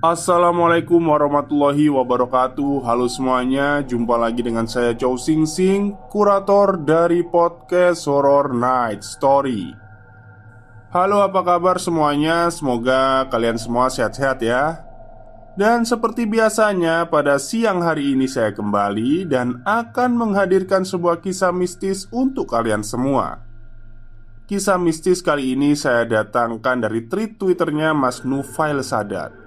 Assalamualaikum warahmatullahi wabarakatuh. Halo semuanya, jumpa lagi dengan saya Chow Sing Sing Kurator dari podcast Horror Night Story. Halo apa kabar semuanya, semoga kalian semua sehat-sehat ya. Dan seperti biasanya pada siang hari ini saya kembali Dan akan menghadirkan sebuah kisah mistis untuk kalian semua. Kisah mistis kali ini saya datangkan dari tweet twitternya Mas Nufail Sadat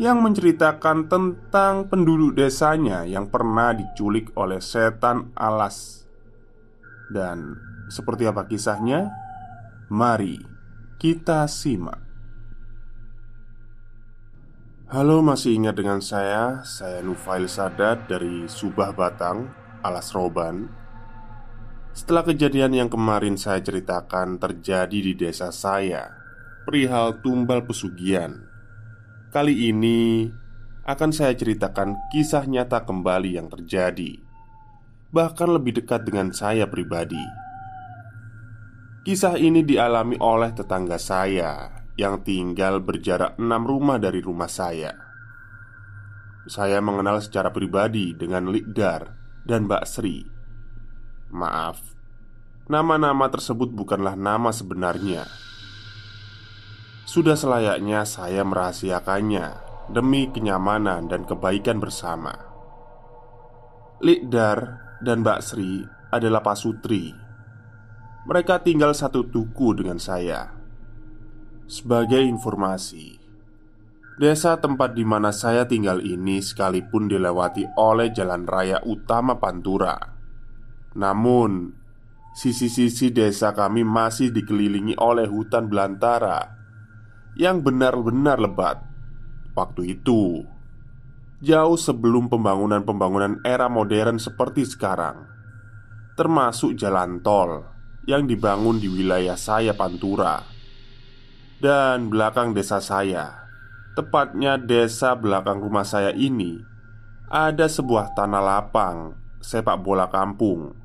yang menceritakan tentang penduduk desanya yang pernah diculik oleh setan alas. Dan seperti apa kisahnya? Mari kita simak. Halo, masih ingat dengan saya? Saya Nufail Sadat dari Subah Batang, Alas Roban. Setelah kejadian yang kemarin saya ceritakan terjadi di desa saya, perihal tumbal pesugihan Kali ini akan saya ceritakan kisah nyata kembali yang terjadi, bahkan lebih dekat dengan saya pribadi. Kisah ini dialami oleh tetangga saya yang tinggal berjarak enam rumah dari rumah saya. Saya mengenal secara pribadi dengan Likdar dan Mbak Sri. Maaf, nama-nama tersebut bukanlah nama sebenarnya sudah selayaknya saya merahasiakannya demi kenyamanan dan kebaikan bersama. Likdar dan Mbak Sri adalah pasutri. Mereka tinggal satu tuku dengan saya. Sebagai informasi, desa tempat di mana saya tinggal ini sekalipun dilewati oleh jalan raya utama Pantura. Namun, sisi-sisi desa kami masih dikelilingi oleh hutan belantara yang benar-benar lebat. Waktu itu, jauh sebelum pembangunan-pembangunan era modern seperti sekarang, termasuk jalan tol yang dibangun di wilayah saya, Pantura, dan belakang desa saya, tepatnya desa belakang rumah saya ini, ada sebuah tanah lapang sepak bola kampung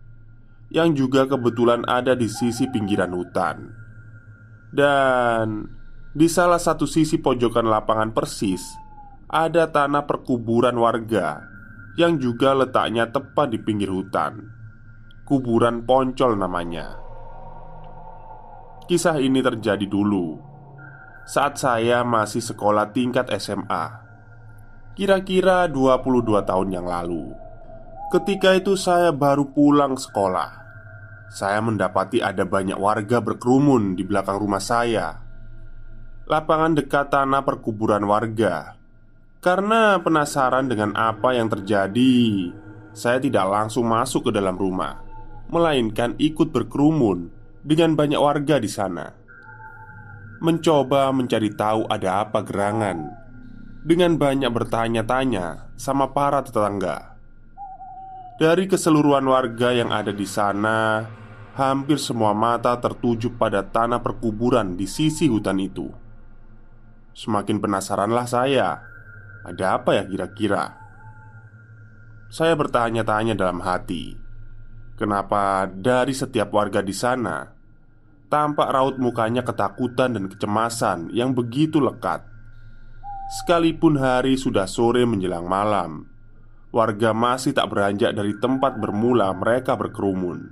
yang juga kebetulan ada di sisi pinggiran hutan, dan di salah satu sisi pojokan lapangan persis Ada tanah perkuburan warga Yang juga letaknya tepat di pinggir hutan. Kuburan Poncol namanya. Kisah ini terjadi dulu Saat saya masih sekolah tingkat SMA Kira-kira 22 tahun yang lalu. Ketika itu saya baru pulang sekolah. Saya mendapati ada banyak warga berkerumun di belakang rumah saya lapangan dekat tanah perkuburan warga. Karena penasaran dengan apa yang terjadi, saya tidak langsung masuk ke dalam rumah, melainkan ikut berkerumun dengan banyak warga di sana. Mencoba mencari tahu ada apa gerangan, dengan banyak bertanya-tanya sama para tetangga. Dari keseluruhan warga yang ada di sana, hampir semua mata tertuju pada tanah perkuburan di sisi hutan itu. Semakin penasaranlah saya. Ada apa ya kira-kira? Saya bertanya-tanya dalam hati. Kenapa dari setiap warga di sana Tampak raut mukanya ketakutan dan kecemasan yang begitu lekat? Sekalipun hari sudah sore menjelang malam Warga masih tak beranjak dari tempat bermula mereka berkerumun.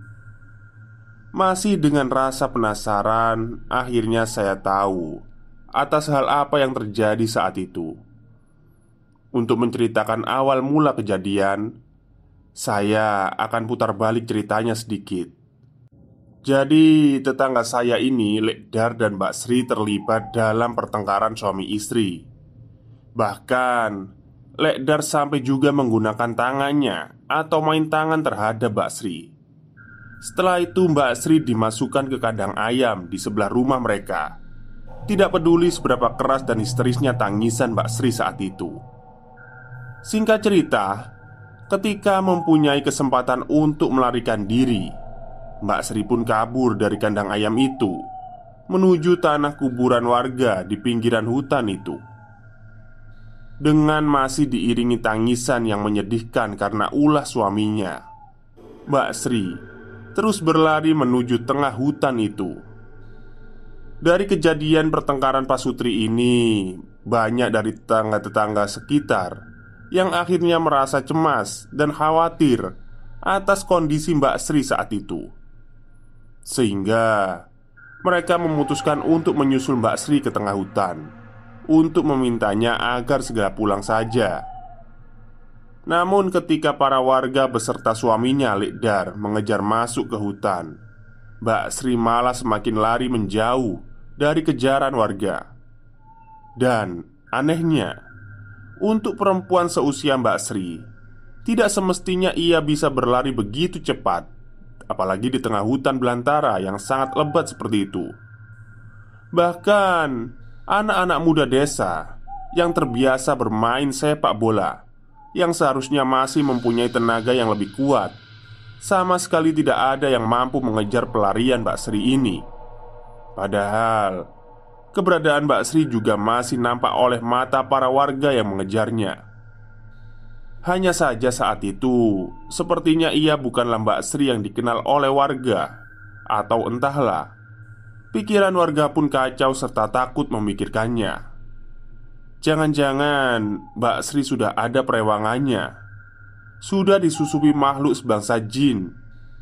Masih dengan rasa penasaran, akhirnya saya tahu atas hal apa yang terjadi saat itu. Untuk menceritakan awal mula kejadian, saya akan putar balik ceritanya sedikit. Jadi, tetangga saya ini, Lekdar dan Mbak Sri terlibat dalam pertengkaran suami istri. Bahkan, Lekdar sampai juga menggunakan tangannya atau main tangan terhadap Mbak Sri. Setelah itu, Mbak Sri dimasukkan ke kandang ayam di sebelah rumah mereka. Tidak peduli seberapa keras dan histerisnya tangisan Mbak Sri saat itu. Singkat cerita, ketika mempunyai kesempatan untuk melarikan diri, Mbak Sri pun kabur dari kandang ayam itu menuju tanah kuburan warga di pinggiran hutan itu. Dengan masih diiringi tangisan yang menyedihkan karena ulah suaminya, Mbak Sri terus berlari menuju tengah hutan itu. Dari kejadian pertengkaran pasutri ini, banyak dari tetangga-tetangga sekitar yang akhirnya merasa cemas dan khawatir atas kondisi Mbak Sri saat itu. Sehingga mereka memutuskan untuk menyusul Mbak Sri ke tengah hutan untuk memintanya agar segera pulang saja. Namun ketika para warga beserta suaminya Likdar mengejar masuk ke hutan Mbak Sri malah semakin lari menjauh dari kejaran warga Dan anehnya untuk perempuan seusia Mbak Sri, tidak semestinya ia bisa berlari begitu cepat, apalagi di tengah hutan belantara yang sangat lebat seperti itu. Bahkan, anak-anak muda desa yang terbiasa bermain sepak bola, yang seharusnya masih mempunyai tenaga yang lebih kuat, sama sekali tidak ada yang mampu mengejar pelarian Mbak Sri ini. Padahal, Keberadaan Mbak Sri juga masih nampak oleh mata para warga yang mengejarnya. Hanya saja saat itu, sepertinya ia bukanlah Mbak Sri yang dikenal oleh warga, atau entahlah. Pikiran warga pun kacau serta takut memikirkannya. Jangan-jangan Mbak Sri sudah ada perewangannya, sudah disusupi makhluk sebangsa jin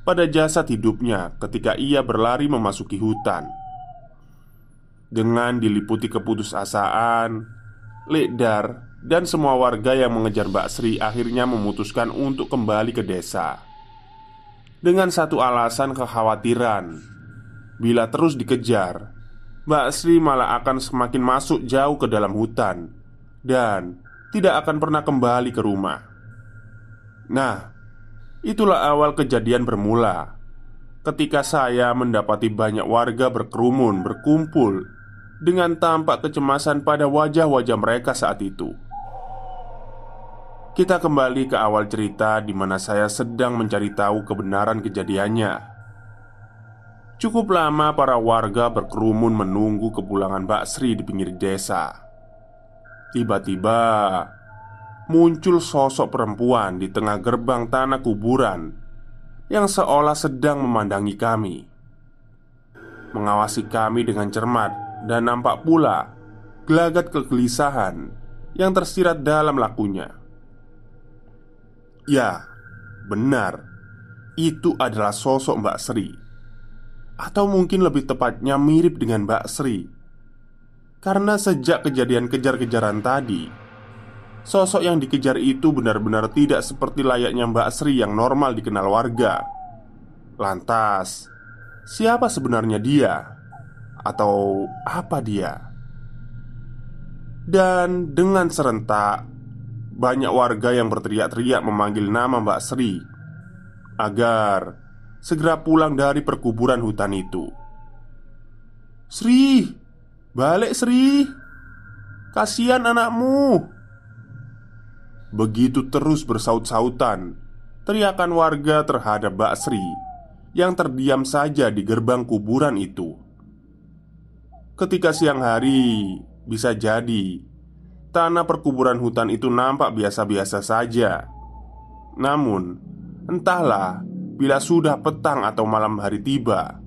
pada jasad hidupnya ketika ia berlari memasuki hutan. Dengan diliputi keputusasaan, Lekdar dan semua warga yang mengejar Mbak Sri akhirnya memutuskan untuk kembali ke desa. Dengan satu alasan kekhawatiran Bila terus dikejar Mbak Sri malah akan semakin masuk jauh ke dalam hutan Dan tidak akan pernah kembali ke rumah. Nah, itulah awal kejadian bermula Ketika saya mendapati banyak warga berkerumun berkumpul dengan tampak kecemasan pada wajah-wajah mereka saat itu. Kita kembali ke awal cerita di mana saya sedang mencari tahu kebenaran kejadiannya. Cukup lama para warga berkerumun menunggu kepulangan Mbak Sri di pinggir desa. Tiba-tiba muncul sosok perempuan di tengah gerbang tanah kuburan yang seolah sedang memandangi kami. Mengawasi kami dengan cermat dan nampak pula gelagat kegelisahan yang tersirat dalam lakunya. Ya, benar, itu adalah sosok Mbak Sri, atau mungkin lebih tepatnya mirip dengan Mbak Sri, karena sejak kejadian kejar-kejaran tadi, sosok yang dikejar itu benar-benar tidak seperti layaknya Mbak Sri yang normal dikenal warga. Lantas, siapa sebenarnya dia? Atau apa dia? Dan dengan serentak banyak warga yang berteriak-teriak memanggil nama Mbak Sri agar segera pulang dari perkuburan hutan itu. Sri, balik Sri. Kasihan anakmu. Begitu terus bersaut-sautan teriakan warga terhadap Mbak Sri yang terdiam saja di gerbang kuburan itu. Ketika siang hari, bisa jadi tanah perkuburan hutan itu nampak biasa-biasa saja. Namun, entahlah bila sudah petang atau malam hari tiba,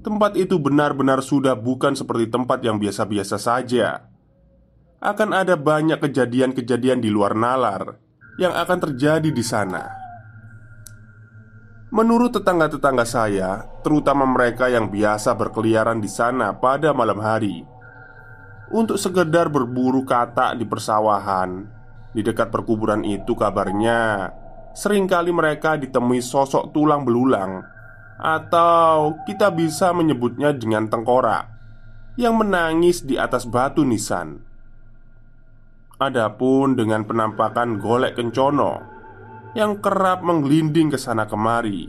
tempat itu benar-benar sudah bukan seperti tempat yang biasa-biasa saja. Akan ada banyak kejadian-kejadian di luar nalar yang akan terjadi di sana. Menurut tetangga-tetangga saya, terutama mereka yang biasa berkeliaran di sana pada malam hari, untuk sekedar berburu katak di persawahan di dekat perkuburan itu, kabarnya sering kali mereka ditemui sosok tulang belulang, atau kita bisa menyebutnya dengan tengkorak yang menangis di atas batu nisan. Adapun dengan penampakan golek kencono yang kerap menggelinding ke sana kemari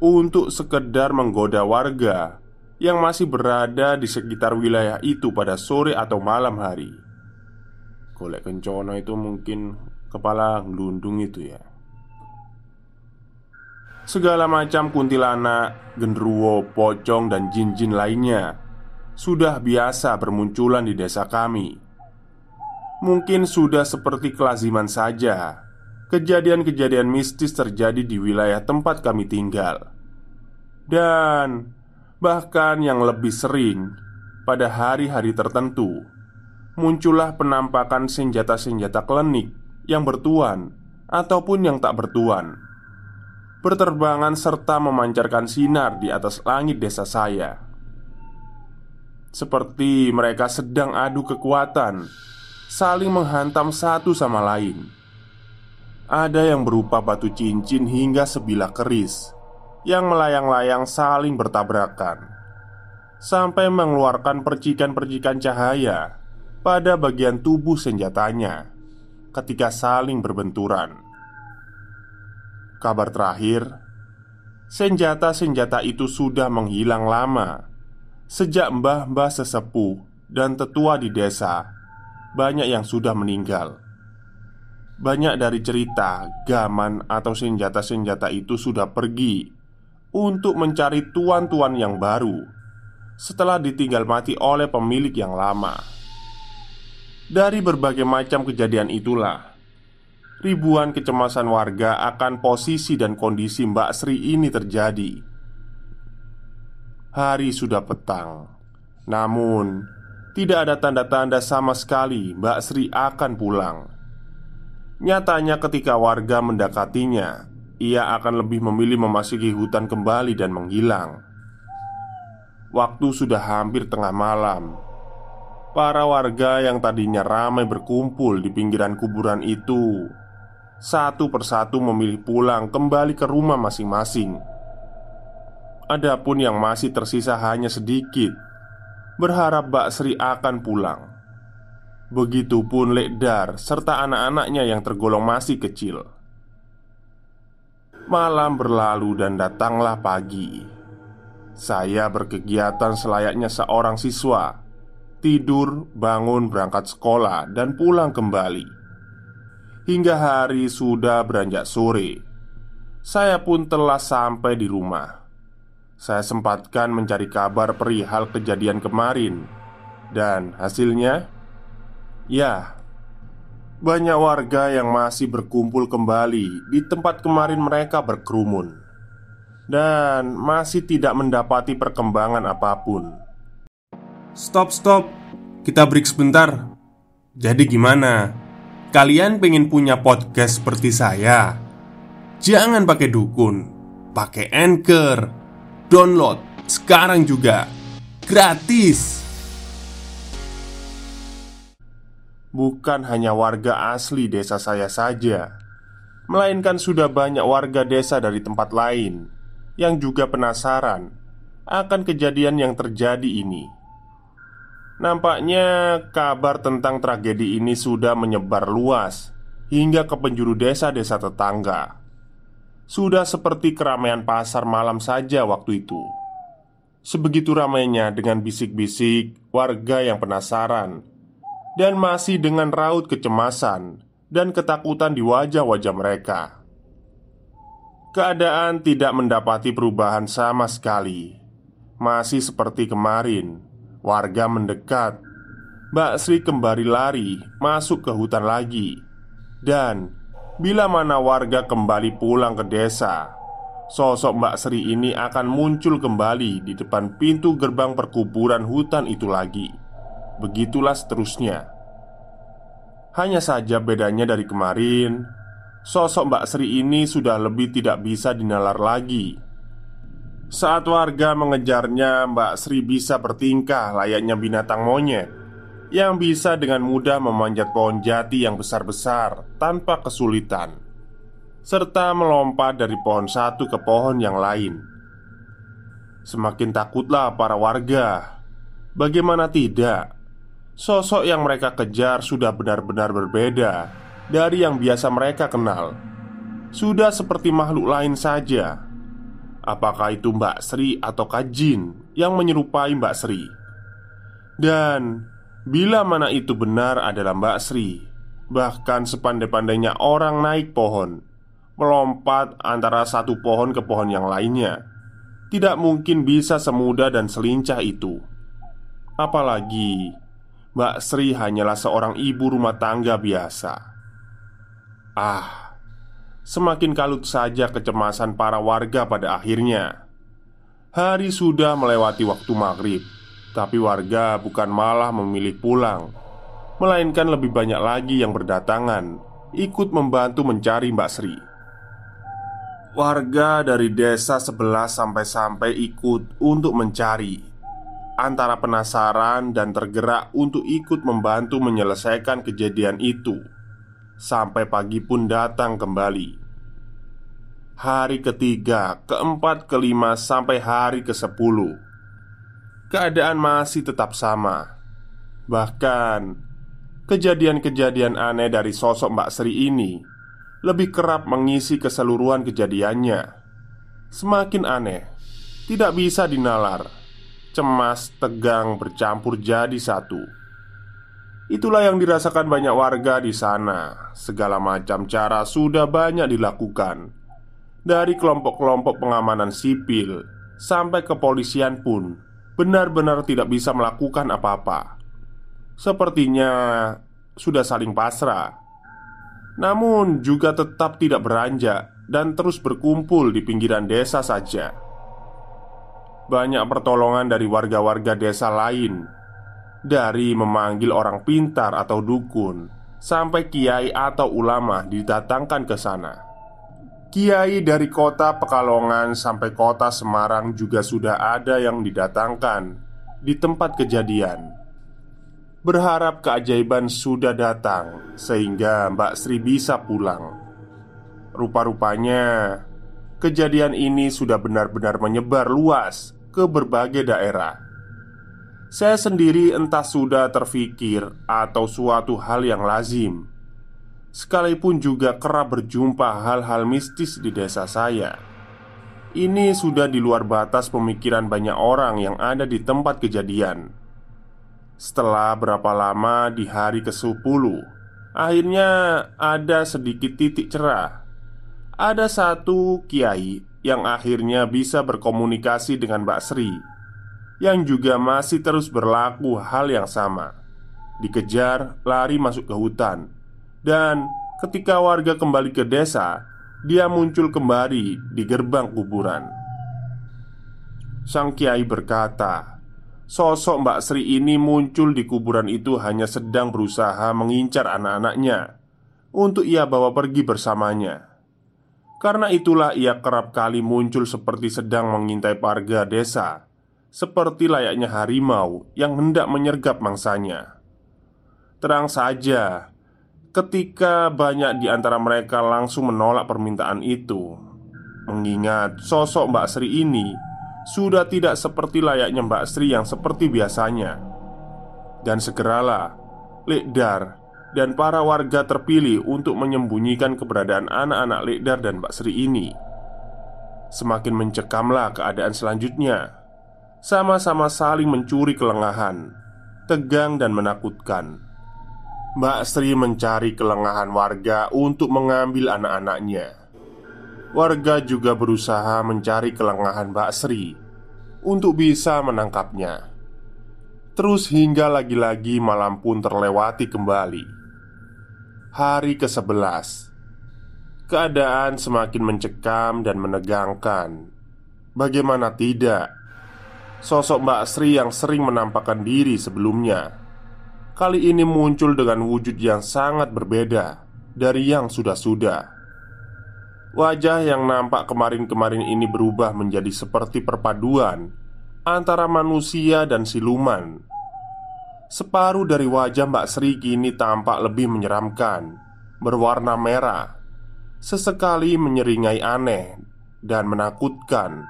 untuk sekedar menggoda warga yang masih berada di sekitar wilayah itu pada sore atau malam hari. Golek kencono itu mungkin kepala gelundung itu ya. Segala macam kuntilanak, genderuwo, pocong, dan jin-jin lainnya sudah biasa bermunculan di desa kami. Mungkin sudah seperti kelaziman saja kejadian-kejadian mistis terjadi di wilayah tempat kami tinggal, dan bahkan yang lebih sering pada hari-hari tertentu muncullah penampakan senjata-senjata klenik yang bertuan ataupun yang tak bertuan, berterbangan serta memancarkan sinar di atas langit desa saya, seperti mereka sedang adu kekuatan, saling menghantam satu sama lain ada yang berupa batu cincin hingga sebilah keris yang melayang-layang saling bertabrakan sampai mengeluarkan percikan-percikan cahaya pada bagian tubuh senjatanya ketika saling berbenturan. Kabar terakhir, senjata-senjata itu sudah menghilang lama sejak mbah-mbah sesepuh dan tetua di desa banyak yang sudah meninggal. Banyak dari cerita, gaman, atau senjata-senjata itu sudah pergi untuk mencari tuan-tuan yang baru setelah ditinggal mati oleh pemilik yang lama. Dari berbagai macam kejadian itulah, ribuan kecemasan warga akan posisi dan kondisi Mbak Sri ini terjadi. Hari sudah petang, namun tidak ada tanda-tanda sama sekali Mbak Sri akan pulang. Nyatanya, ketika warga mendekatinya, ia akan lebih memilih memasuki hutan kembali dan menghilang. Waktu sudah hampir tengah malam. Para warga yang tadinya ramai berkumpul di pinggiran kuburan itu satu persatu memilih pulang kembali ke rumah masing-masing. Adapun yang masih tersisa hanya sedikit, berharap Mbak Sri akan pulang. Begitupun Lekdar serta anak-anaknya yang tergolong masih kecil. Malam berlalu dan datanglah pagi. Saya berkegiatan selayaknya seorang siswa. Tidur, bangun, berangkat sekolah, dan pulang kembali. Hingga hari sudah beranjak sore. Saya pun telah sampai di rumah. Saya sempatkan mencari kabar perihal kejadian kemarin. Dan hasilnya Ya, banyak warga yang masih berkumpul kembali di tempat kemarin mereka berkerumun, dan masih tidak mendapati perkembangan apa pun. Stop, stop, kita break sebentar. Jadi, gimana? Kalian pengen punya podcast seperti saya? Jangan pakai dukun, pakai anchor, download sekarang juga gratis. Bukan hanya warga asli desa saya saja, melainkan sudah banyak warga desa dari tempat lain yang juga penasaran akan kejadian yang terjadi ini. Nampaknya kabar tentang tragedi ini sudah menyebar luas hingga ke penjuru desa-desa tetangga. Sudah seperti keramaian pasar malam saja waktu itu. Sebegitu ramainya dengan bisik-bisik warga yang penasaran dan masih dengan raut kecemasan dan ketakutan di wajah-wajah mereka. Keadaan tidak mendapati perubahan sama sekali, masih seperti kemarin. Warga mendekat, Mbak Sri kembali lari masuk ke hutan lagi, dan bila mana warga kembali pulang ke desa, sosok Mbak Sri ini akan muncul kembali di depan pintu gerbang perkuburan hutan itu lagi. Begitulah seterusnya. Hanya saja bedanya dari kemarin, sosok Mbak Sri ini sudah lebih tidak bisa dinalar lagi. Saat warga mengejarnya, Mbak Sri bisa bertingkah layaknya binatang monyet yang bisa dengan mudah memanjat pohon jati yang besar-besar tanpa kesulitan, serta melompat dari pohon satu ke pohon yang lain. Semakin takutlah para warga. Bagaimana tidak? Sosok yang mereka kejar sudah benar-benar berbeda dari yang biasa mereka kenal. Sudah seperti makhluk lain saja Apakah itu Mbak Sri atau Kajin yang menyerupai Mbak Sri? Dan bila mana itu benar adalah Mbak Sri, bahkan sepandai-pandainya orang naik pohon, melompat antara satu pohon ke pohon yang lainnya, tidak mungkin bisa semudah dan selincah itu. Apalagi Mbak Sri hanyalah seorang ibu rumah tangga biasa. Ah, Semakin kalut saja kecemasan para warga pada akhirnya. Hari sudah melewati waktu maghrib Tapi warga bukan malah memilih pulang Melainkan lebih banyak lagi yang berdatangan Ikut membantu mencari Mbak Sri. Warga dari desa sebelah sampai-sampai ikut untuk mencari Antara penasaran dan tergerak untuk ikut membantu menyelesaikan kejadian itu. Sampai pagi pun datang kembali. Hari ketiga, keempat, kelima, sampai hari ke sepuluh Keadaan masih tetap sama. Bahkan Kejadian-kejadian aneh dari sosok Mbak Sri ini Lebih kerap mengisi keseluruhan kejadiannya. Semakin aneh Tidak bisa dinalar Cemas, tegang, bercampur jadi satu Itulah yang dirasakan banyak warga di sana. Segala macam cara sudah banyak dilakukan, dari kelompok-kelompok pengamanan sipil sampai kepolisian pun benar-benar tidak bisa melakukan apa-apa. Sepertinya sudah saling pasrah, namun juga tetap tidak beranjak dan terus berkumpul di pinggiran desa saja. Banyak pertolongan dari warga-warga desa lain dari memanggil orang pintar atau dukun Sampai kiai atau ulama didatangkan ke sana. Kiai dari kota Pekalongan sampai kota Semarang juga sudah ada yang didatangkan di tempat kejadian. Berharap keajaiban sudah datang Sehingga Mbak Sri bisa pulang. Rupa-rupanya Kejadian ini sudah benar-benar menyebar luas ke berbagai daerah. Saya sendiri entah sudah terfikir atau suatu hal yang lazim. Sekalipun juga kerap berjumpa hal-hal mistis di desa saya. Ini sudah di luar batas pemikiran banyak orang yang ada di tempat kejadian. Setelah berapa lama di hari ke-10 Akhirnya ada sedikit titik cerah. Ada satu kiai yang akhirnya bisa berkomunikasi dengan Mbak Sri yang juga masih terus berlaku hal yang sama. Dikejar, lari masuk ke hutan, dan ketika warga kembali ke desa, dia muncul kembali di gerbang kuburan. Sang kiai berkata, "Sosok Mbak Sri ini muncul di kuburan itu hanya sedang berusaha mengincar anak-anaknya untuk ia bawa pergi bersamanya." Karena itulah ia kerap kali muncul seperti sedang mengintai warga desa seperti layaknya harimau yang hendak menyergap mangsanya. Terang saja, ketika banyak di antara mereka langsung menolak permintaan itu, mengingat sosok Mbak Sri ini sudah tidak seperti layaknya Mbak Sri yang seperti biasanya, dan segeralah Lekdar dan para warga terpilih untuk menyembunyikan keberadaan anak-anak Lekdar dan Mbak Sri ini. Semakin mencekamlah keadaan selanjutnya sama-sama saling mencuri kelengahan, tegang dan menakutkan. Mbak Sri mencari kelengahan warga untuk mengambil anak-anaknya. Warga juga berusaha mencari kelengahan Mbak Sri untuk bisa menangkapnya. Terus hingga lagi-lagi malam pun terlewati kembali. Hari ke-11 Keadaan semakin mencekam dan menegangkan. Bagaimana tidak? Sosok Mbak Sri yang sering menampakkan diri sebelumnya. Kali ini muncul dengan wujud yang sangat berbeda Dari yang sudah-sudah. Wajah yang nampak kemarin-kemarin ini berubah menjadi seperti perpaduan antara manusia dan siluman. Separuh dari wajah Mbak Sri kini tampak lebih menyeramkan, berwarna merah, sesekali menyeringai aneh dan menakutkan.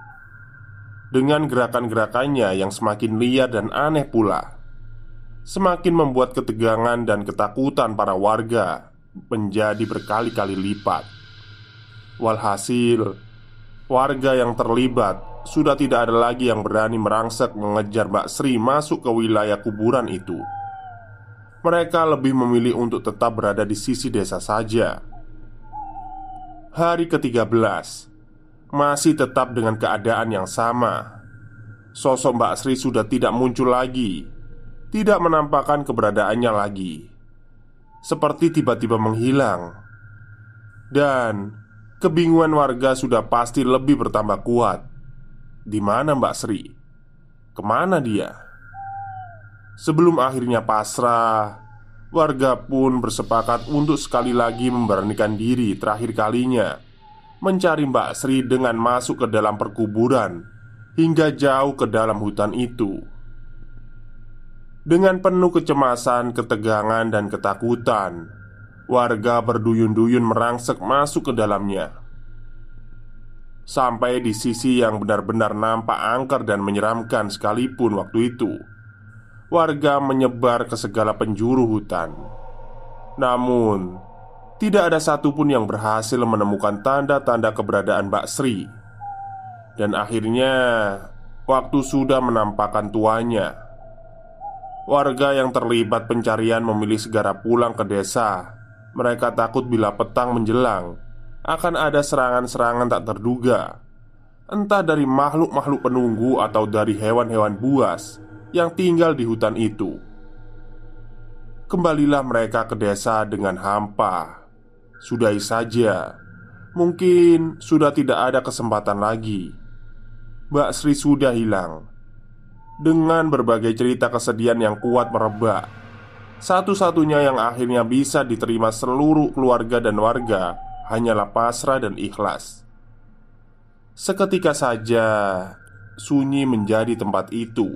Dengan gerakan-gerakannya yang semakin liar dan aneh pula, semakin membuat ketegangan dan ketakutan para warga menjadi berkali-kali lipat. Walhasil, warga yang terlibat sudah tidak ada lagi yang berani merangsek mengejar Mbak Sri masuk ke wilayah kuburan itu. Mereka lebih memilih untuk tetap berada di sisi desa saja. Hari ke-13 masih tetap dengan keadaan yang sama. Sosok Mbak Sri sudah tidak muncul lagi, tidak menampakkan keberadaannya lagi, seperti tiba-tiba menghilang, dan Kebingungan warga sudah pasti lebih bertambah kuat. Di mana Mbak Sri? Ke mana dia? Sebelum akhirnya pasrah, warga pun bersepakat untuk sekali lagi memberanikan diri terakhir kalinya mencari Mbak Sri dengan masuk ke dalam perkuburan hingga jauh ke dalam hutan itu. Dengan penuh kecemasan, ketegangan, dan ketakutan, Warga berduyun-duyun merangsek masuk ke dalamnya Sampai di sisi yang benar-benar nampak angker dan menyeramkan sekalipun waktu itu. Warga menyebar ke segala penjuru hutan. Namun Tidak ada satupun yang berhasil menemukan tanda-tanda keberadaan Mbak Sri. Dan akhirnya Waktu sudah menampakkan tuanya. Warga yang terlibat pencarian memilih segera pulang ke desa. Mereka takut bila petang menjelang akan ada serangan-serangan tak terduga, entah dari makhluk-makhluk penunggu atau dari hewan-hewan buas yang tinggal di hutan itu. Kembalilah mereka ke desa dengan hampa. Sudahi saja, mungkin sudah tidak ada kesempatan lagi. Mbak Sri sudah hilang. Dengan berbagai cerita kesedihan yang kuat merebak satu-satunya yang akhirnya bisa diterima seluruh keluarga dan warga hanyalah pasrah dan ikhlas. Seketika saja sunyi menjadi tempat itu.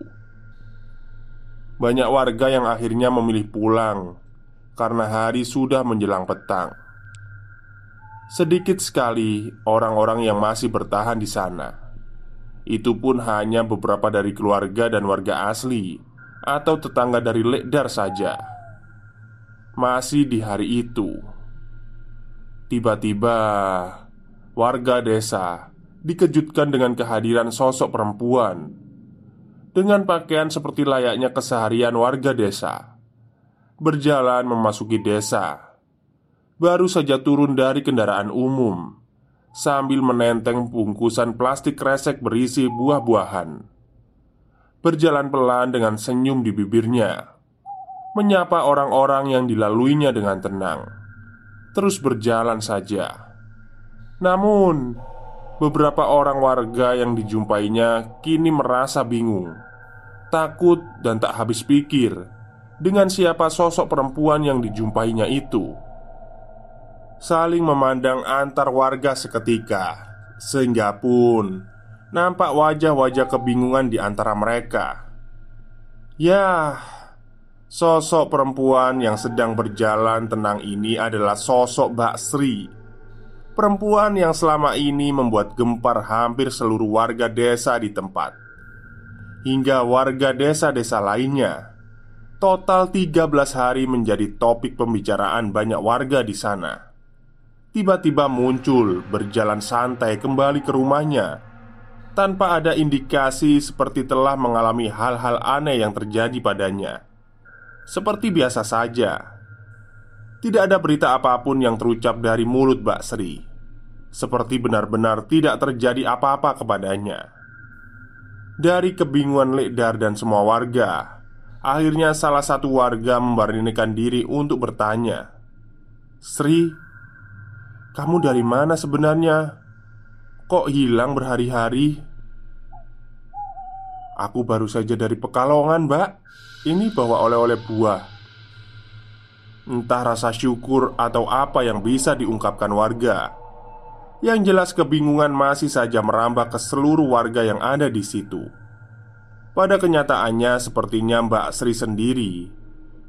Banyak warga yang akhirnya memilih pulang karena hari sudah menjelang petang. Sedikit sekali orang-orang yang masih bertahan di sana. Itu pun hanya beberapa dari keluarga dan warga asli atau tetangga dari Lekdar saja. Masih di hari itu, tiba-tiba warga desa dikejutkan dengan kehadiran sosok perempuan dengan pakaian seperti layaknya keseharian warga desa. Berjalan memasuki desa, baru saja turun dari kendaraan umum sambil menenteng bungkusan plastik kresek berisi buah-buahan. Berjalan pelan dengan senyum di bibirnya menyapa orang-orang yang dilaluinya dengan tenang, terus berjalan saja. Namun, beberapa orang warga yang dijumpainya kini merasa bingung, takut, dan tak habis pikir dengan siapa sosok perempuan yang dijumpainya itu. Saling memandang antar warga seketika, sehingga pun nampak wajah-wajah kebingungan di antara mereka. Ya, Sosok perempuan yang sedang berjalan tenang ini adalah sosok Mbak Sri Perempuan yang selama ini membuat gempar hampir seluruh warga desa di tempat Hingga warga desa-desa lainnya. Total 13 hari menjadi topik pembicaraan banyak warga di sana. Tiba-tiba muncul berjalan santai kembali ke rumahnya Tanpa ada indikasi seperti telah mengalami hal-hal aneh yang terjadi padanya seperti biasa saja. Tidak ada berita apa pun yang terucap dari mulut Mbak Sri, seperti benar-benar tidak terjadi apa-apa kepadanya. Dari kebingungan Lekdar dan semua warga, akhirnya salah satu warga memberanikan diri untuk bertanya, "Sri, kamu dari mana sebenarnya? Kok hilang berhari-hari?" Aku baru saja dari Pekalongan, Mbak. Ini bawa oleh-oleh buah. Entah rasa syukur atau apa yang bisa diungkapkan warga. Yang jelas kebingungan masih saja merambah ke seluruh warga yang ada di situ. Pada kenyataannya sepertinya Mbak Sri sendiri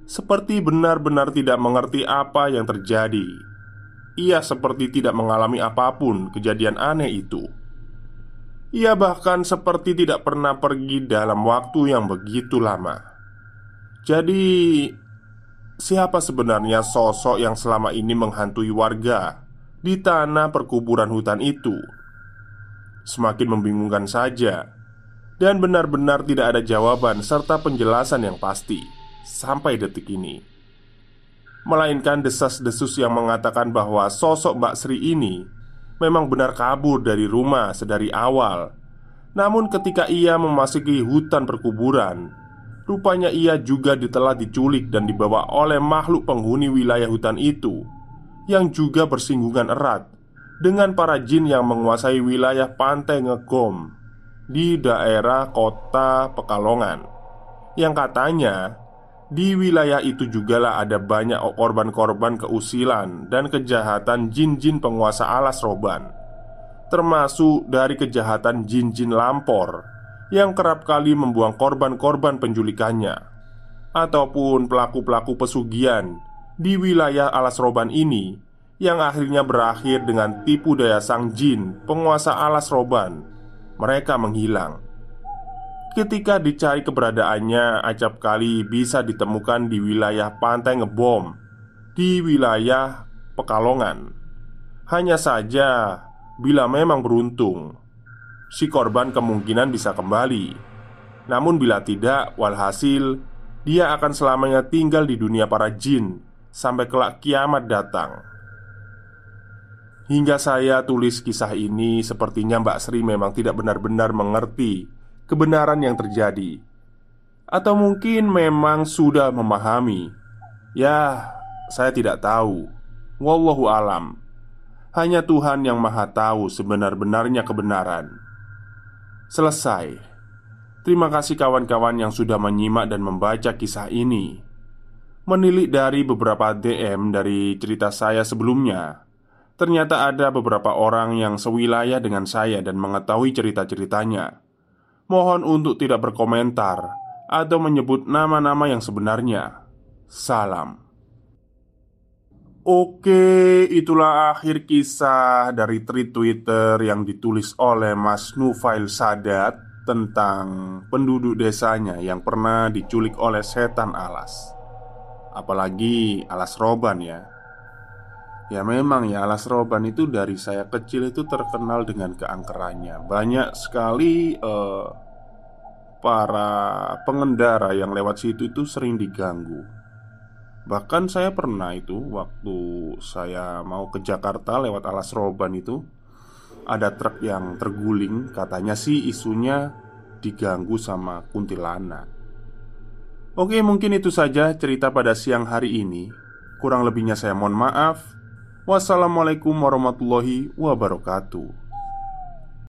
Seperti benar-benar tidak mengerti apa yang terjadi. Ia seperti tidak mengalami apa pun kejadian aneh itu. Ia bahkan seperti tidak pernah pergi dalam waktu yang begitu lama Jadi Siapa sebenarnya sosok yang selama ini menghantui warga Di tanah perkuburan hutan itu Semakin membingungkan saja dan benar-benar tidak ada jawaban serta penjelasan yang pasti sampai detik ini. Melainkan desas-desus yang mengatakan bahwa sosok Mbak Sri ini memang benar kabur dari rumah sedari awal. Namun ketika ia memasuki hutan perkuburan, rupanya ia juga telah diculik dan dibawa oleh makhluk penghuni wilayah hutan itu yang juga bersinggungan erat dengan para jin yang menguasai wilayah pantai Ngegom di daerah kota Pekalongan. Yang katanya di wilayah itu jugalah ada banyak korban-korban keusilan dan kejahatan jin-jin penguasa alas roban Termasuk dari kejahatan jin-jin lampor Yang kerap kali membuang korban-korban penculikannya Ataupun pelaku-pelaku pesugihan di wilayah alas roban ini Yang akhirnya berakhir dengan tipu daya sang jin penguasa alas roban mereka menghilang. Ketika dicari keberadaannya, acap kali bisa ditemukan di wilayah pantai Ngebom, di wilayah Pekalongan. Hanya saja, bila memang beruntung, si korban kemungkinan bisa kembali. Namun, bila tidak, walhasil dia akan selamanya tinggal di dunia para jin sampai kelak kiamat datang. Hingga saya tulis kisah ini, sepertinya Mbak Sri memang tidak benar-benar mengerti kebenaran yang terjadi, atau mungkin memang sudah memahami. Ya, saya tidak tahu. Wallahu alam. Hanya Tuhan yang Maha Tahu sebenar-benarnya kebenaran. Selesai. Terima kasih kawan-kawan yang sudah menyimak dan membaca kisah ini. Menilik dari beberapa DM dari cerita saya sebelumnya, Ternyata ada beberapa orang yang sewilayah dengan saya dan mengetahui cerita-ceritanya. Mohon untuk tidak berkomentar atau menyebut nama-nama yang sebenarnya. Salam. Oke, itulah akhir kisah dari tweet Twitter yang ditulis oleh Mas Nufail Sadat tentang penduduk desanya yang pernah diculik oleh setan alas. Apalagi alas roban ya. Ya memang ya Alas Roban itu dari saya kecil itu terkenal dengan keangkerannya Banyak sekali uh, para pengendara yang lewat situ itu sering diganggu Bahkan saya pernah itu waktu saya mau ke Jakarta lewat Alas Roban itu Ada truk yang terguling. Katanya sih isunya diganggu sama kuntilanak. Oke mungkin itu saja cerita pada siang hari ini. Kurang lebihnya saya mohon maaf. Wassalamualaikum warahmatullahi wabarakatuh.